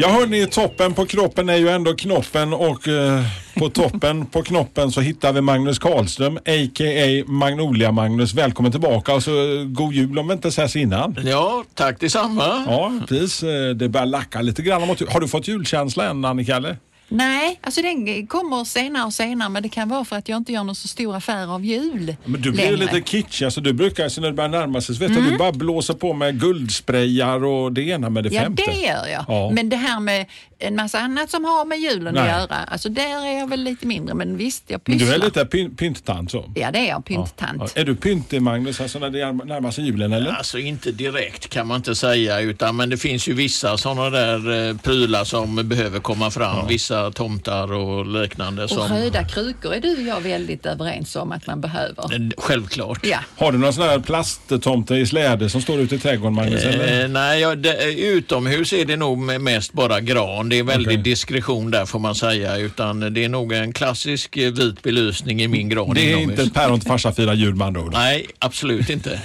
Ja hörni, toppen på kroppen är ju ändå knoppen och eh, på toppen på knoppen så hittar vi Magnus Karlström, a.k.a. Magnolia-Magnus. Välkommen tillbaka och så eh, god jul om vi inte ses innan. Ja, tack detsamma. Ja, precis. Eh, Det börjar lacka lite grann Har du fått julkänsla än Annika eller? Nej, alltså den kommer senare och senare men det kan vara för att jag inte gör någon så stor affär av jul Men du blir längre. lite kitschig. Alltså, du brukar, så när det börjar närma sig så vet du, du bara blåser på med guldsprayar och det ena med det Ja, femte. det gör jag. Ja. Men det här med en massa annat som har med julen Nej. att göra, alltså där är jag väl lite mindre. Men visst, jag Men pysslar. du är lite pyn- pynttant så? Ja, det är jag. Pynttant. Ja. Är du pyntig Magnus, alltså när det närmar sig julen eller? Alltså inte direkt kan man inte säga utan men det finns ju vissa sådana där eh, prylar som behöver komma fram. Vissa tomtar och liknande. Och Som, röda krukor är du och jag väldigt överens om att man behöver. Eh, Självklart. Ja. Har du någon sån här plasttomte i släde som står ute i trädgården Magnus? Eh, nej, ja, det, utomhus är det nog mest bara gran. Det är väldigt Okej. diskretion där får man säga. Utan det är nog en klassisk eh, vit belysning i min gran Det är inomhus. inte päron till farsa firar jul med andra ord. Nej, absolut inte.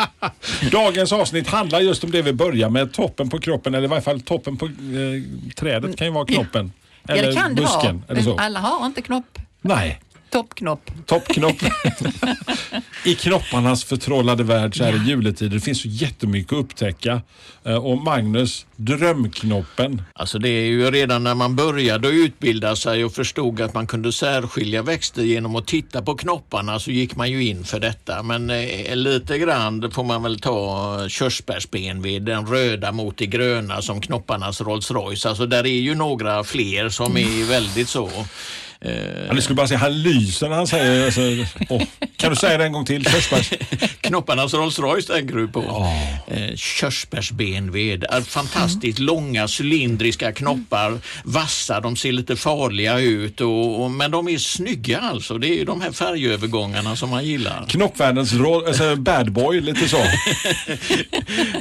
Dagens avsnitt handlar just om det vi börjar med, toppen på kroppen eller i varje fall toppen på eh, trädet kan ju vara knoppen. Ja, Eller det kan det busken. vara. Eller så. Alla har inte knopp. Nej, Toppknopp. toppknopp. I knopparnas förtrollade värld så är det juletider. Det finns så jättemycket att upptäcka. Eh, Och Magnus, drömknoppen. Alltså det är ju redan när man började utbilda sig och förstod att man kunde särskilja växter genom att titta på knopparna så gick man ju in för detta. Men eh, lite grann får man väl ta körsbärsbenvid, den röda mot det gröna som knopparnas Rolls Royce. Alltså där är ju några fler som är väldigt så. Eh, Ja, ni skulle bara säga, han lyser när han säger... Alltså, åh. Kan du säga det en gång till? Körsbärs... Knopparnas Rolls Royce tänker du på. Eh, körsbärsbenved. Är fantastiskt långa cylindriska knoppar. Vassa, de ser lite farliga ut. Och, och, men de är snygga alltså. Det är ju de här färgövergångarna som man gillar. Knoppvärldens roll, alltså bad boy, lite så.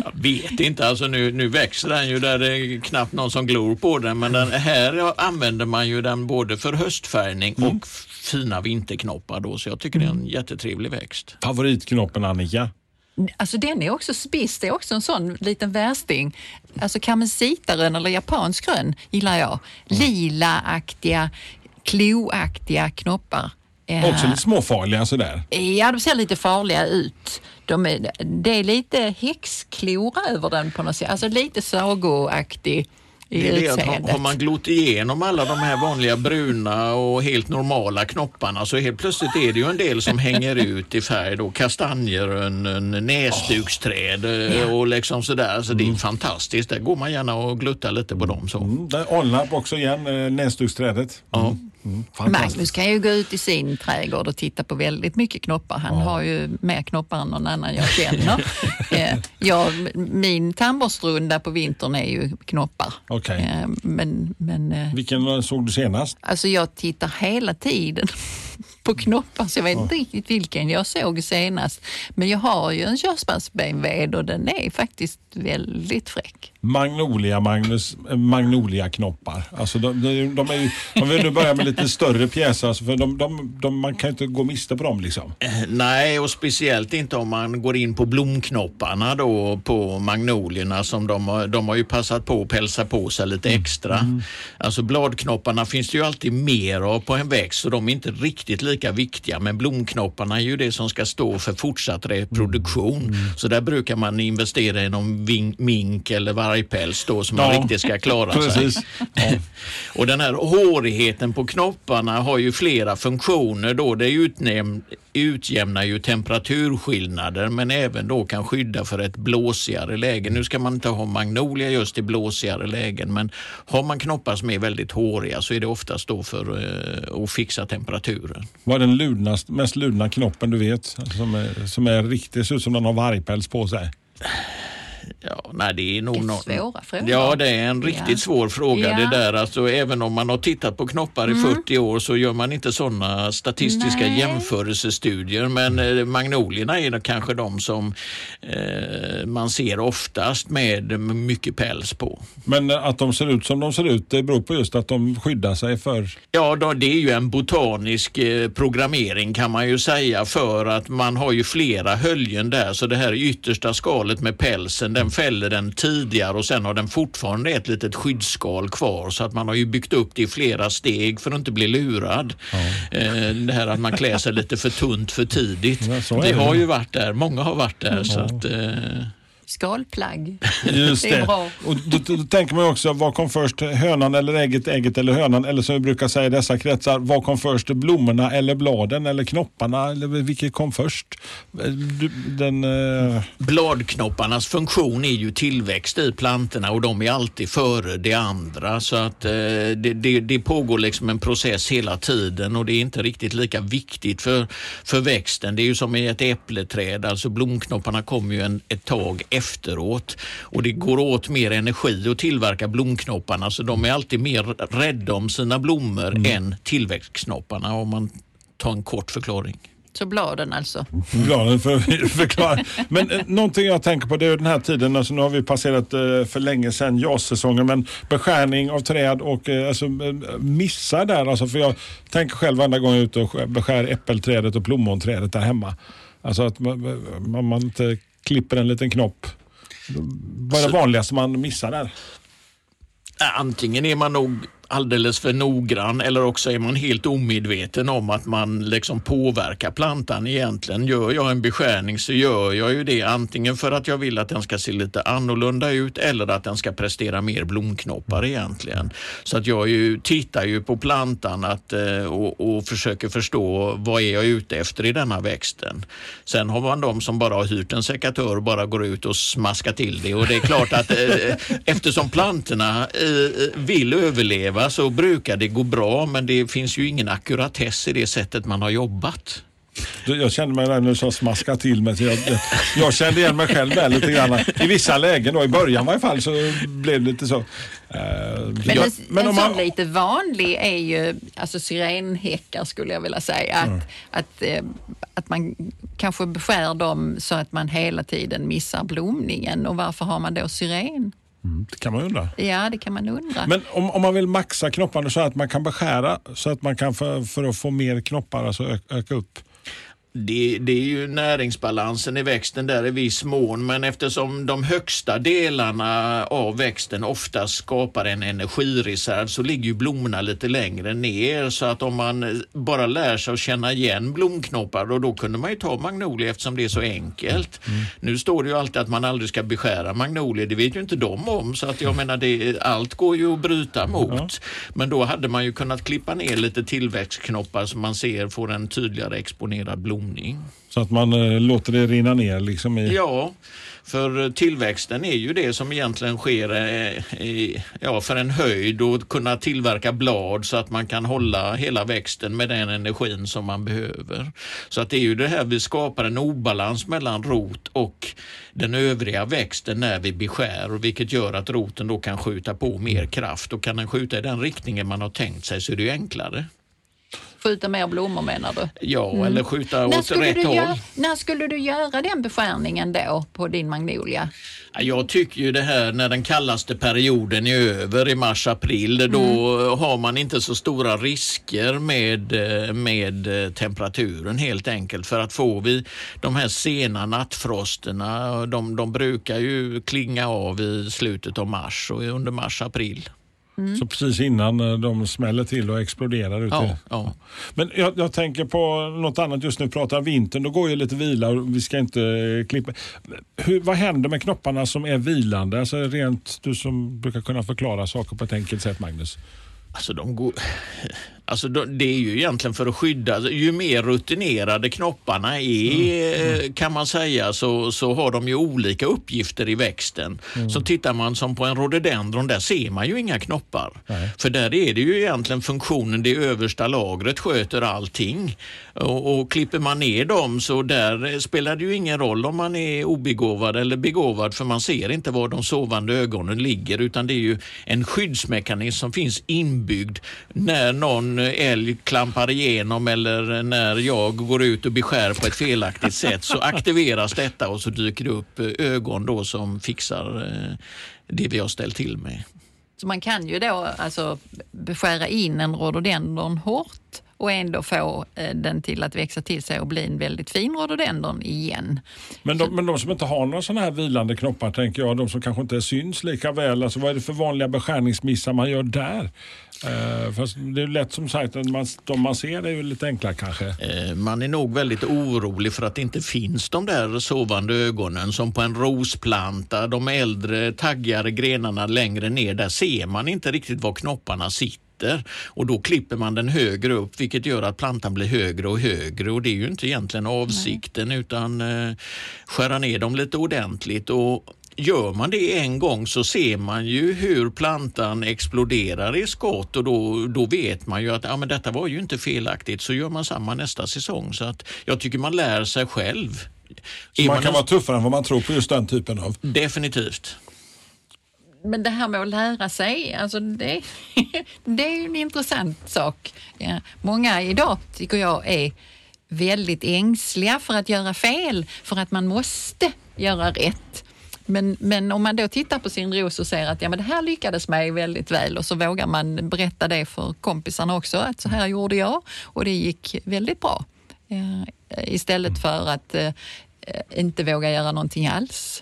Jag vet inte, alltså nu, nu växer den ju där det är knappt någon som glor på den. Men den här använder man ju den både för höstfärgning Mm. och fina vinterknoppar då. Så jag tycker det är en jättetrevlig växt. Favoриtknoppen Annika? Alltså den är också spiss, det är också en sån liten värsting. Alltså kamelsitaren eller japansk grön gillar jag. Lilaaktiga, kloaktiga knoppar. Eh, Också lite småfarliga sådär. Ja, de ser lite farliga ut. De är, det är lite häxklor över den på något sätt. Alltså lite sagoaktig i Det är det att har, man glott igenom alla de här vanliga bruna och helt normala knopparna så helt plötsligt är det ju en del som hänger ut i färg då. Kastanjerön, en näsduksträd eh, och liksom sådär. Så det är fantastiskt. Där går man gärna och gluttar lite på dem så. Mm, där Alnarp också igen, eh, näsduksträdet. Ja. Mm. Magnus kan ju gå ut i sin trädgård och titta på väldigt mycket knoppar. Han har ju mer knoppar än någon annan jag känner. Eh, jag, min tandborstrunda på vintern är ju knoppar. Okej. Eh, Men, men eh, Vilken såg du senast? alltså jag tittar hela tiden på knoppar så jag vet inte riktigt vilken jag såg senast. Men jag har ju en körsbärsbenved och den är faktiskt väldigt fräck. Magnolia, Magnus, eh, Magnolia-knoppar. Alltså de, de, de är ju, om vi nu börjar med lite större pjäser, alltså för de, de, de, man kan ju inte gå miste på dem liksom. Nej, och speciellt inte om man går in på blomknopparna då på magnolierna som de, har- de har ju passat på att pälsa på sig lite extra. Alltså bladknopparna finns det ju alltid mer av på en växt så de är inte riktigt lika viktiga men blomknopparna är ju det som ska stå för fortsatt reproduktion. Så där brukar man investera i någon ving, mink eller vargpäls då som man Ja, riktigt ska klara precis. sig. Och den här hårigheten på knopparna har ju flera funktioner då. Det utnäm- utjämnar ju temperaturskillnader men även då kan skydda för ett blåsigare läge. Nu ska man inte ha magnolia just i blåsigare lägen men har man knoppar som är väldigt håriga så är det oftast då för eh, att fixa temperaturen. Vad är den ludnast, mest ludna knoppen du vet? Som, är, som är riktigt, ser ut som den har vargpäls på sig. Ja, nej, det är nog Det är svåra frågor. Ja, det är en riktigt Ja. svår fråga Ja. det där. Alltså, även om man har tittat på knoppar i 40 år så gör man inte sådana statistiska Nej. jämförelsestudier. Men eh, magnolierna är nog kanske de som eh, man ser oftast med mycket päls på. Men eh, att de ser ut som de ser ut, det beror på just att de skyddar sig för... Ja, då, det är ju en botanisk eh, programmering kan man ju säga för att man har ju flera höljen där så det här yttersta skalet med pälsen den fäller den tidigare och sen har den fortfarande ett litet skyddsskal kvar så att man har ju byggt upp det i flera steg för att inte bli lurad. Eh, det här att man klär sig lite för tunt för tidigt. Ja, det det. har ju varit där, många har varit där. Så att, eh, Skalplagg. Just Det är det. bra. Och då, då, då tänker man också, vad kom först? Hönan eller ägget? Ägget eller hönan? Eller som vi brukar säga i dessa kretsar, vad kom först? Blommorna eller bladen eller knopparna? Eller vilket kom först? Den... eh, Bladknopparnas funktion är ju tillväxt i plantorna och de är alltid före det andra. Så att eh, det, det, det pågår liksom en process hela tiden och det är inte riktigt lika viktigt för, för växten. Det är ju som i ett äppleträd, alltså blomknopparna kommer ju en, ett tag efteråt och det går åt mer energi att tillverka blomknopparna så de är alltid mer rädda om sina blommor än tillväxtknopparna om man tar en kort förklaring. Så bladen alltså. Bladen för förklara. Men eh, någonting jag tänker på det är den här tiden, alltså nu har vi passerat eh, för länge sedan jassäsongen, men beskärning av träd och eh, alltså, missar där. Alltså, för jag tänker själv varenda gång jag är ute och skär- beskär äppelträdet och plommonträdet där hemma. Alltså att man, man, man inte klipper en liten knopp. Vad är det vanligaste man missar där? Antingen är man nog alldeles för noggrann eller också är man helt omedveten om att man liksom påverkar plantan egentligen. Gör jag en beskärning så gör jag ju det antingen för att jag vill att den ska se lite annorlunda ut eller att den ska prestera mer blomknoppar egentligen. Så att jag ju, tittar ju på plantan att, eh, och, och försöker förstå vad är jag ute efter i denna växten. Sen har man de som bara har hyrt en sekatör och bara går ut och smaskar till det och det är klart att eh, eftersom plantorna eh, vill överleva så brukar det gå bra men det finns ju ingen ackuratess i det sättet man har jobbat. Jag kände mig där nu så smaska till mig. Jag, jag kände igen mig själv där lite grann. I vissa lägen, då, i början i varje fall, så blev det lite så. Eh, Men ja, en, en om sån lite vanlig är ju alltså syrenhäckar skulle jag vilja säga. Att, att, eh, att man kanske beskär dem så att man hela tiden missar blomningen. Och varför har man då syren? Det kan man undra. Ja, det kan man undra. Men om, om man vill maxa knopparna så att man kan beskära så att man kan för, för att få mer knoppar, alltså öka upp. Det, det är ju näringsbalansen i växten där i viss mån men eftersom de högsta delarna av växten ofta skapar en energireserv så ligger ju blommorna lite längre ner så att om man bara lär sig att känna igen blomknoppar och då kunde man ju ta magnolia eftersom det är så enkelt. Nu står det ju alltid att man aldrig ska beskära magnolier, det vet ju inte de om så att jag menar det, allt går ju att bryta mot. Men då hade man ju kunnat klippa ner lite tillväxtknoppar så man ser får en tydligare exponerad blomning. Så att man eh, låter det rinna ner liksom i... Ja, för tillväxten är ju det som egentligen sker eh, i, ja, för en höjd och kunna tillverka blad så att man kan hålla hela växten med den energin som man behöver. Så att det är ju det här vi skapar en obalans mellan rot och den övriga växten när vi beskär och vilket gör att roten då kan skjuta på mer kraft och kan den skjuta i den riktningen man har tänkt sig så är det ju enklare. Skjuta mer blommor menar du? Ja, eller skjuta När åt rätt håll. göra, när skulle du göra den beskärningen då på din magnolia? Ja, Jag tycker ju det här när den kallaste perioden är över i mars-april, då har man inte så stora risker med, eh, med eh, temperaturen helt enkelt. För att får vi de här sena nattfrosterna, de, de brukar ju klinga av i slutet av mars och under mars-april. Så precis innan eh, de smäller till och exploderar ute. Ja, ja. Men jag, jag tänker på något annat just nu. Pratar vintern, då går ju lite vila och vi ska inte eh, klippa. Hur, vad händer med knopparna som är vilande? Alltså rent, du som brukar kunna förklara saker på ett enkelt sätt Magnus. Alltså de går... Alltså det är ju egentligen för att skydda, ju mer rutinerade knopparna är Mm. eh, kan man säga så, så har de ju olika uppgifter i växten. Mm. Så tittar man som på en rhododendron, där ser man ju inga knoppar. För där är det ju egentligen funktionen, det översta lagret sköter allting. Och, och klipper man ner dem så där spelar det ju ingen roll om man är obegåvad eller begåvad för man ser inte var de sovande ögonen ligger utan det är ju en skyddsmekanism som finns inbyggd när någon älg klampar igenom eller när jag går ut och beskär på ett felaktigt sätt så aktiveras detta och så dyker det upp eh, ögon då som fixar eh, det vi har ställt till med. Så man kan ju då alltså beskära in en rhododendron hårt och ändå få eh, den till att växa till sig och bli en väldigt fin rhododendron igen. Men de, men de som inte har några sådana här vilande knoppar tänker jag, de som kanske inte syns lika väl, alltså vad är det för vanliga beskärningsmissar man gör där? Uh, fast det är lätt som sagt, att man, de man ser är ju lite enklare kanske. Eh, Man är nog väldigt orolig för att det inte finns de där sovande ögonen som på en rosplanta. De äldre taggigare grenarna längre ner, där ser man inte riktigt var knopparna sitter. Och då klipper man den högre upp vilket gör att plantan blir högre och högre och det är ju inte egentligen avsikten utan eh, skära ner dem lite ordentligt. Och Gör man det en gång så ser man ju hur plantan exploderar i skott och då, då vet man ju att ja, men detta var ju inte felaktigt. Så gör man samma nästa säsong. Så att jag tycker man lär sig själv. Så Är man kan en- vara tuffare än vad man tror på just den typen av... Definitivt. Men det här med att lära sig, alltså det, det är ju en intressant sak. Ja, många idag tycker jag är väldigt ängsliga för att göra fel, för att man måste göra rätt. Men, men om man då tittar på sin ros och ser att ja, men det här lyckades mig väldigt väl och så vågar man berätta det för kompisarna också, att så här gjorde jag och det gick väldigt bra. Ja, istället för att eh, inte våga göra någonting alls.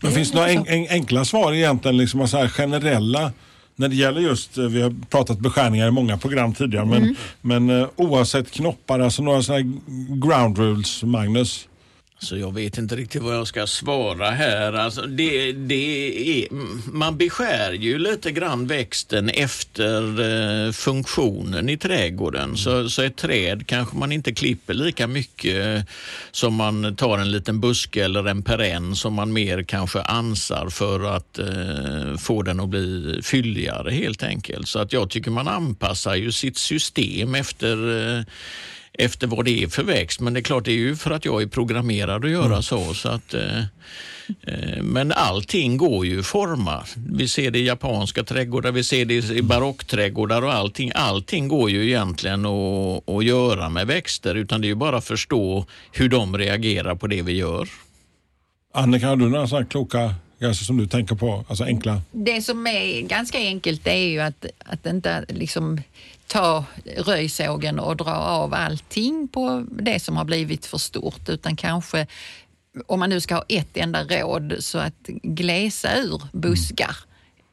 Men finns det några en, en, enkla svar egentligen, liksom så här generella när det gäller just, eh, vi har pratat beskärningar i många program tidigare, men, men eh, oavsett knoppar, alltså några sådana ground rules, Magnus? Så jag vet inte riktigt vad jag ska svara här. Alltså det, det är, man beskär ju lite grann växten efter eh, funktionen i trädgården. Så, så ett träd kanske man inte klipper lika mycket som man tar en liten buske eller en perenn som man mer kanske ansar för att eh, få den att bli fylligare helt enkelt. Så att jag tycker man anpassar ju sitt system efter eh, efter vad det är för växt. Men det är klart, det är ju för att jag är programmerad att göra så. så att, eh, eh, men allting går ju att forma. Vi ser det i japanska trädgårdar, vi ser det i barockträdgårdar och allting. Allting går ju egentligen att, att göra med växter utan det är ju bara att förstå hur de reagerar på det vi gör. Annika, har du några sådana kloka grejer som du tänker på? Alltså enkla? Det som är ganska enkelt det är ju att, att inte liksom ta röjsågen och dra av allting på det som har blivit för stort utan kanske om man nu ska ha ett enda råd så att glesa ur buskar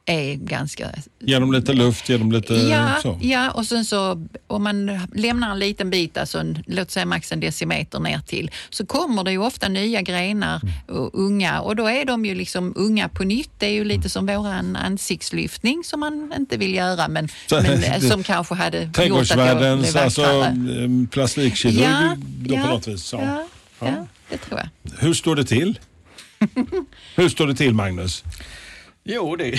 är ganska... Ge dem lite luft, ge dem lite Ja, så. ja, och sen så om man lämnar en liten bit, alltså en, låt säga max en decimeter ner till, så kommer det ju ofta nya grenar och unga och då är de ju liksom unga på nytt. Det är ju lite som våran ansiktslyftning som man inte vill göra men, Så- men eh, som kanske hade gjort att jag blev alltså, eh, plastikkirurg Ja, då på ja, något vis. Ja. Ja, ja, det tror jag. Hur står det till? Hur står det till Magnus? Jo, det...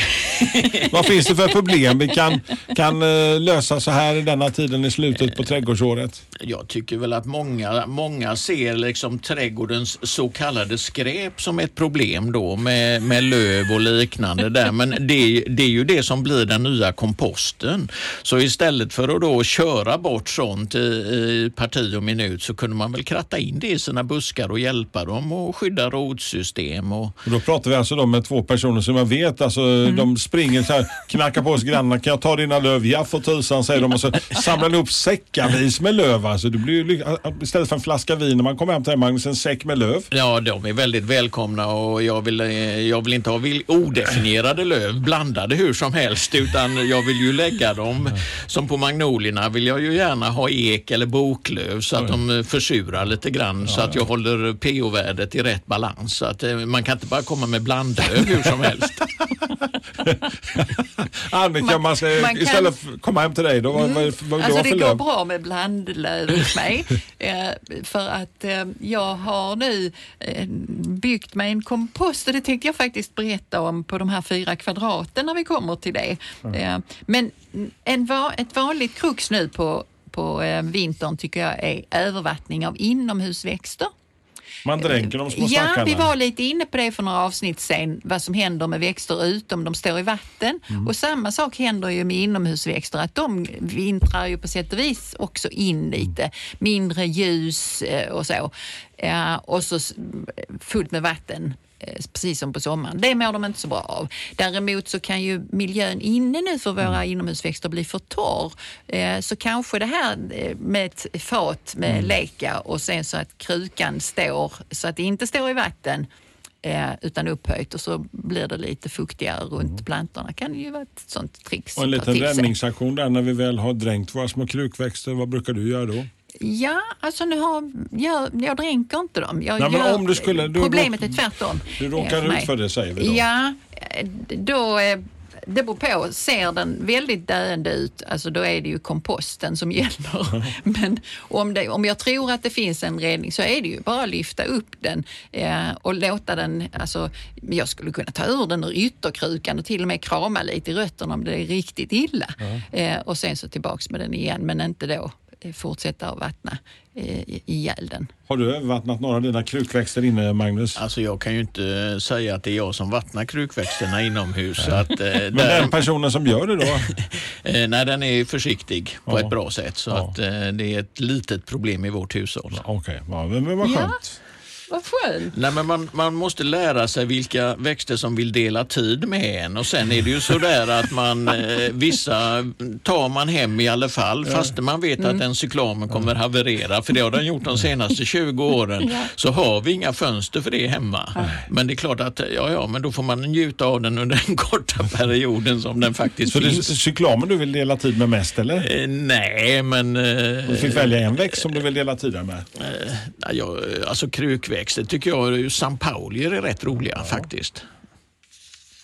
Vad finns det för problem vi kan, kan eh, lösa så här i denna tiden i slutet på trädgårdsåret? Jag tycker väl att många, många ser liksom trädgårdens så kallade skräp som ett problem då med, med löv och liknande där. Men det, det är ju det som blir den nya komposten. Så istället för att då köra bort sånt i, i parti och minut så kunde man väl kratta in det i sina buskar och hjälpa dem och skydda rotsystem. Och... Och då pratar vi alltså då med två personer som jag vet, alltså de springer så här, knackar på oss grannarna, kan jag ta dina löv? Ja för tusan säger de och så samlar de upp säckavis med löv. Alltså, det blir istället för en flaska vin när man kommer hem till dig Magnus, en säck med löv. Ja, de är väldigt välkomna och jag vill, eh, jag vill inte ha odefinierade löv blandade hur som helst utan jag vill ju lägga dem som på magnolierna vill jag ju gärna ha ek eller boklöv så att de eh, försurar lite grann så att jag håller pH-värdet i rätt balans. Så att eh, man kan inte bara komma med blandlöv hur som helst. Annika, man, ska, man kan- istället att komma hem till dig då, vad, vad, vad Alltså det går löv? bra med blandlöv hos mig. eh, för att eh, jag har nu eh, byggt mig en kompost och det tänkte jag faktiskt berätta om på de här fyra kvadraten när vi kommer till det. Eh, men en ett vanligt krux nu på, på vintern tycker jag är övervattning av inomhusväxter. Man dränker de små Ja, stackarna. vi var lite inne på det för några avsnitt sen, vad som händer med växter ut om de står i vatten. Mm. Och samma sak händer ju med inomhusväxter, att de vintrar ju på sätt och vis också in lite. Mindre ljus eh, och så. Ja, och så fullt med vatten. Eh, Precis som på sommaren. Det mår de inte så bra av. Däremot så kan ju miljön inne nu för våra inomhusväxter bli för torr. Eh, Så kanske det här eh, med ett fat med leka och sen så att krukan står så att det inte står i vatten utan upphöjt och så blir det lite fuktigare runt plantorna. kan ju vara ett sånt trix Och en liten räddningsaktion där när vi väl har dränkt våra små krukväxter. Vad brukar du göra då? Ja, alltså nu har, jag, jag dränker inte dem. Jag Nej, gör- om du skulle- du problemet råk- är tvärtom. Du eh, råkar mig. ut för det säger vi då. Ja, eh, då... eh, Det beror på. Ser den väldigt döende ut, alltså då är det ju komposten som gäller. Men om, det, om jag tror att det finns en räddning så är det ju bara att lyfta upp den eh, och låta den, alltså jag skulle kunna ta ur den ur ytterkrukan och till och med krama lite i rötterna om det är riktigt illa. Eh, och sen så tillbaks med den igen, men inte då eh, fortsätta att vattna eh, ihjäl den. Har du övervattnat några av dina krukväxter inne Magnus? Alltså jag kan ju inte säga att det är jag som vattnar krukväxterna inomhus. Så att, eh, Men där, den personen som gör det då? eh, nej, den är försiktig på Ja. ett bra sätt. Så Ja. att, eh, det är ett litet problem i vårt hushåll. Okej, ja, men, vad Ja. skönt. Vad skönt! Nej, men man, man måste lära sig vilka växter som vill dela tid med en. Och sen är det ju sådär att man, eh, vissa tar man hem i alla fall fast man vet att den cyklamen kommer haverera. För det har den gjort de senaste 20 åren. Så har vi inga fönster för det hemma. Men det är klart att ja, ja, men då får man njuta av den under den korta perioden som den faktiskt Så det är finns. cyklamen du vill dela tid med mest eller? Eh, nej, men... eh, Du fick välja en växt som du vill dela tiden med. nej, jag, alltså krukväxter tycker jag, San Paulier är rätt roliga faktiskt.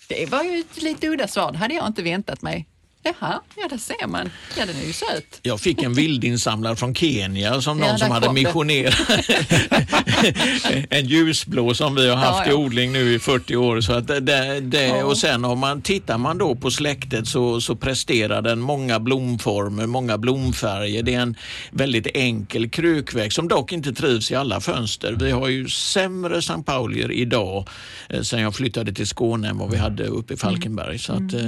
Det var ju ett lite udda svar. Det hade jag inte väntat mig. Jaha, ja där ser man. Ja, den är ju söt. Jag fick en vildinsamlare från Kenya som Ja, någon som där hade missionerat. en ljusblå som vi har haft Ja, ja. i odling nu i 40 år. Så att det, det, Ja. Och sen om man tittar man då på släktet så, så presterar den många blomformer, många blomfärger. Det är en väldigt enkel krukväxt som dock inte trivs i alla fönster. Vi har ju sämre St. Paulier idag eh, sen jag flyttade till Skåne än vad vi hade uppe i Falkenberg. Så att, eh,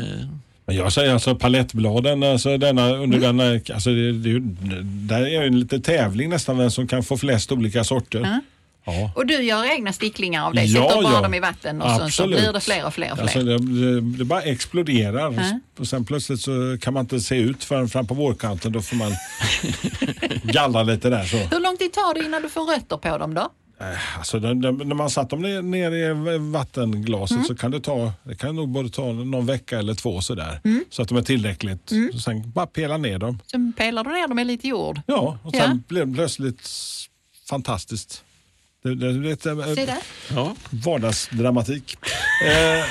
Men jag säger alltså palettbladen, alltså denna, under Mm. denna, alltså det, det, där är ju en liten tävling nästan vem som kan få flest olika sorter. Ja. Ja. Och du gör egna sticklingar av det? Ja, Sätter bara ja. dem i vatten och sen så Absolut. blir det fler och fler och fler? Alltså det, det, det bara exploderar Ja. och sen plötsligt så kan man inte se ut förrän fram på vårkanten. Då får man gallra lite där. Så. Hur lång tid tar det innan du får rötter på dem då? Alltså, den, den, när man satt dem ner, i vattenglaset Mm. så kan det ta, det kan nog både ta någon vecka eller två sådär. Mm. Så att de är tillräckligt. Så sen bara pela ner dem. Sen pelar du ner dem i lite jord? Ja, och Ja. sen blev det plötsligt fantastiskt. Det, det, det, det, Se där. ja. vardagsdramatik. Eh,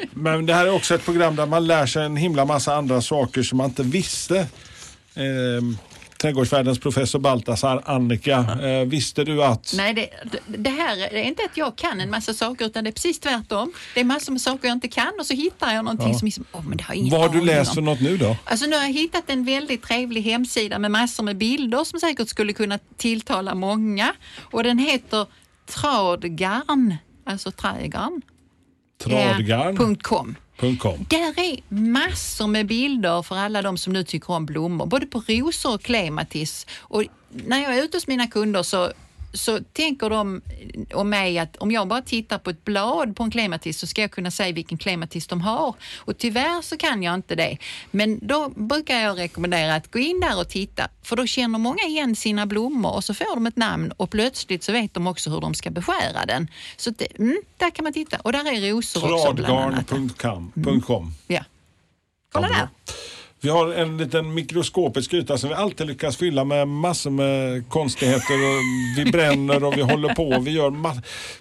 men det här är också ett program där man lär sig en himla massa andra saker som man inte visste. Eh, trädgårdsvärldens professor Baltasar, Annika. Eh, visste du att... Nej, det, det- det här är inte att jag kan en massa saker utan det är precis tvärtom. Det är massor med saker jag inte kan och så hittar jag någonting Ja. som liksom, åh men det har ingen Vad har du läst för något nu då? Alltså nu har jag hittat en väldigt trevlig hemsida med massor med bilder som säkert skulle kunna tilltala många. Och den heter Tradgarn, alltså trägarn. Tradgarn. Eh, .com. .com. Där är massor med bilder för alla de som nu tycker om blommor, både på rosor och klematis. Och när jag är ute hos mina kunder så, så tänker de om mig att om jag bara tittar på ett blad på en klematis så ska jag kunna säga vilken klematis de har. Och tyvärr så kan jag inte det. Men då brukar jag rekommendera att gå in där och titta, för då känner många igen sina blommor och så får de ett namn och plötsligt så vet de också hur de ska beskära den. Så det, mm, där kan man titta. Och där är rosor också bland annat. Tradgarn.com. Ja. Kolla där. Vi har en liten mikroskopisk yta som vi alltid lyckas fylla med massor med konstigheter. Och vi bränner och vi håller på. Vi gör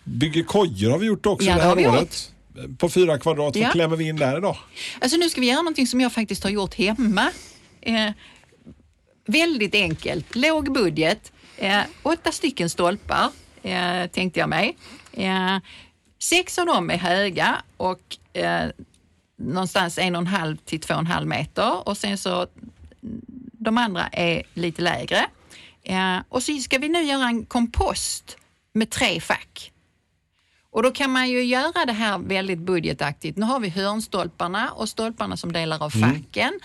bygger kojor har vi gjort också Ja, det det här vi året. På fyra kvadrat. Vad Ja. klämmer vi in där idag? Alltså nu ska vi göra någonting som jag faktiskt har gjort hemma. Eh, väldigt enkelt, låg budget. Eh, åtta stycken stolpar eh, tänkte jag mig. Eh, sex av dem är höga och eh, någonstans en och en halv till två och en halv meter och sen så de andra är lite lägre. Och så ska vi nu göra en kompost med tre fack. Och då kan man ju göra det här väldigt budgetaktigt. Nu har vi hörnstolparna och stolparna som delar av facken.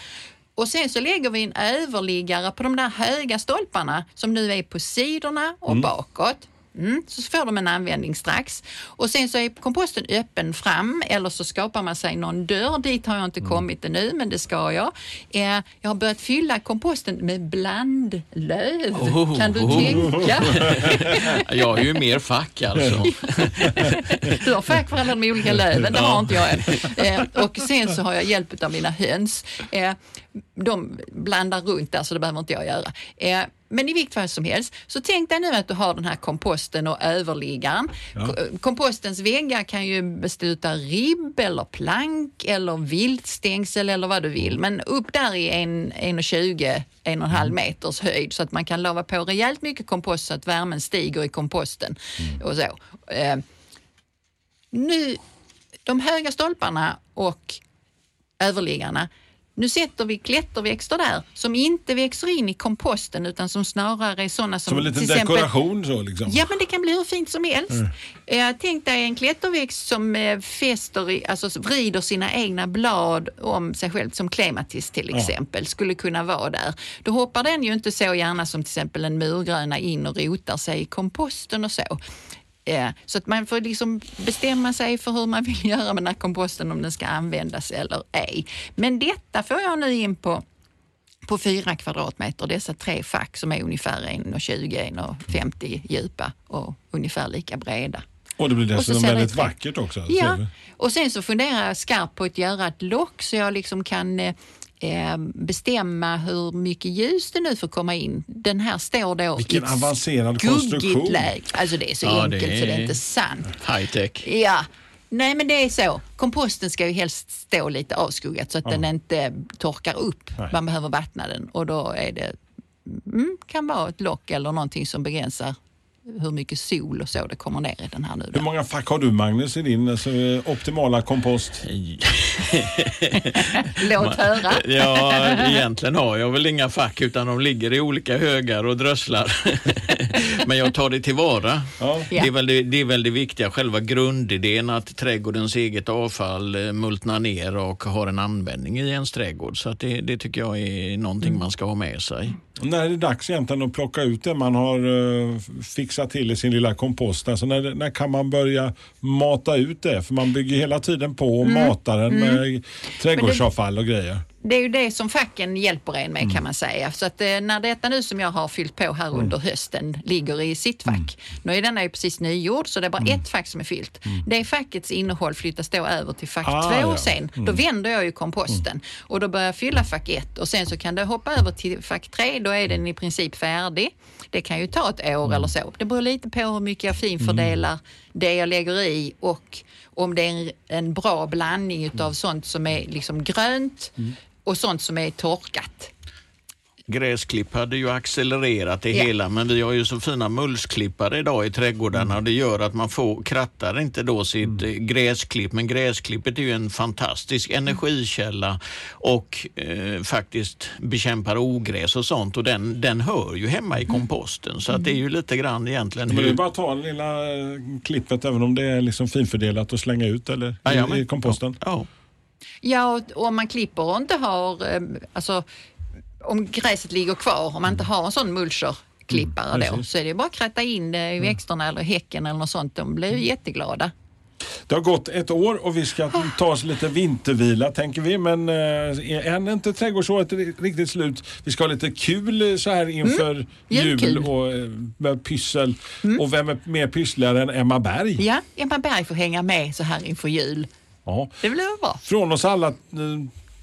Och sen så lägger vi en överliggare på de där höga stolparna som nu är på sidorna och bakåt. Mm, så får de en användning strax. Och sen så är komposten öppen fram eller så skapar man sig någon dörr. Dit har jag inte kommit ännu, men det ska jag. Eh, jag har börjat fylla komposten med blandlöv. Oh, kan du oh. tänka? Jag har ju mer fack alltså. Du har fack för alla de olika löven, det har inte jag än. Eh, och sen så har jag hjälp av mina höns. Eh, de blandar runt där så det behöver inte jag göra. Eh, men i vilket fall som helst, så tänk dig nu att du har den här komposten och överliggaren. Ko- Kompostens väggar kan ju av ribb eller plank eller viltstängsel eller vad du vill. Men upp där i en, 1,20, 1,5 meters höjd så att man kan lava på rejält mycket kompost så att värmen stiger i komposten. Och så. Eh, nu, de höga stolparna och överliggarna, nu sätter vi klätterväxter där som inte växer in i komposten utan som snarare är sådana som... Som en liten till exempel- dekoration så liksom. Ja, men det kan bli hur fint som helst. Eh, tänk dig en klätterväxt som eh, fäster i, alltså vrider sina egna blad om sig själv, som klematis till Ja. exempel, skulle kunna vara där. Då hoppar den ju inte så gärna som till exempel en murgröna in och rotar sig i komposten och så. Eh, Så att man får liksom bestämma sig för hur man vill göra med den här komposten, om den ska användas eller ej. Men detta får jag nu in på på fyra kvadratmeter, dessa tre fack som är ungefär 1,20, 1,50 djupa och ungefär lika breda. Och det blir dessutom det väldigt vackert också. Ja, Så- och sen så funderar jag skarpt på att göra ett lock så jag liksom kan eh, bestämma hur mycket ljus det nu får komma in. Den här står då Vilken i ett avancerad skuggigt konstruktion. läge. Alltså det är så Ja, enkelt det så det är är- inte sant. High tech. Ja, nej men det är så. Komposten ska ju helst stå lite avskuggat så att den inte torkar upp. Nej. Man behöver vattna den och då är det, mm, kan vara ett lock eller någonting som begränsar hur mycket sol och så det kommer ner i den här nu. Hur många fack har du Magnus i din alltså, optimala kompost? Låt höra. Ja, egentligen har jag väl inga fack utan de ligger i olika högar och drösslar. Men jag tar det tillvara. Ja. Det, är väl det, det är väl det viktiga, själva grundidén att trädgårdens eget avfall eh, multnar ner och har en användning i ens trädgård. Så att det, det tycker jag är någonting man ska ha med sig. När är det dags egentligen att plocka ut det man har eh, fixat till i sin lilla kompost? Alltså när, när kan man börja mata ut det? För man bygger hela tiden på och Mm. matar den med trädgårdsavfall och grejer. Det är ju det som facken hjälper en med kan man säga. Så att eh, när detta nu som jag har fyllt på här under hösten ligger i sitt fack. Nu är denna ju precis nygjord så det är bara ett fack som är fyllt. Det fackets innehåll flyttas då över till fack Ah, två ja. sen. Då vänder jag ju komposten och då börjar jag fylla fack ett och sen så kan det hoppa över till fack tre. Då är den i princip färdig. Det kan ju ta ett år eller så. Det beror lite på hur mycket jag finfördelar det jag lägger i och om det är en, en bra blandning utav sånt som är liksom grönt och sånt som är torkat. Gräsklipp hade ju accelererat det Ja. hela men vi har ju så fina mulsklippare idag i trädgårdarna och det gör att man får, krattar inte då sitt eh, gräsklipp men gräsklippet är ju en fantastisk energikälla och eh, faktiskt bekämpar ogräs och sånt och den, den hör ju hemma i komposten så att det är ju lite grann egentligen Men det är bara att ta det lilla eh, klippet även om det är liksom finfördelat och slänga ut eller i, i komposten. Ja. Ja, och om man klipper och inte har, eh, alltså om gräset ligger kvar, om man inte har en sån mulcherklippare Mm, då, så är det bara att kratta in det i växterna eller häcken eller något sånt. De blir ju jätteglada. Det har gått ett år och vi ska ta oss lite vintervila tänker vi. Men eh, än är inte trädgårdsåret ri- riktigt slut. Vi ska ha lite kul eh, så här inför jul Jättekul. och eh, med pyssel. Och vem är mer pysslare än Emma Berg? Ja, Emma Berg får hänga med så här inför jul. Ja. Det blir väl bra. Från oss alla eh,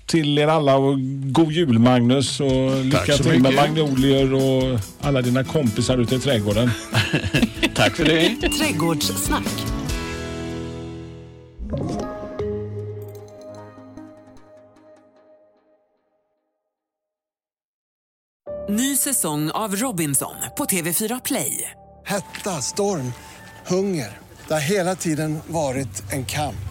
till er alla och god jul Magnus och lycka så till med mycket. magnolier och alla dina kompisar ute i trädgården. Tack för det. Trädgårdssnack. Ny säsong av Robinson på TV4 Play. Hetta, storm, hunger. Det har hela tiden varit en kamp.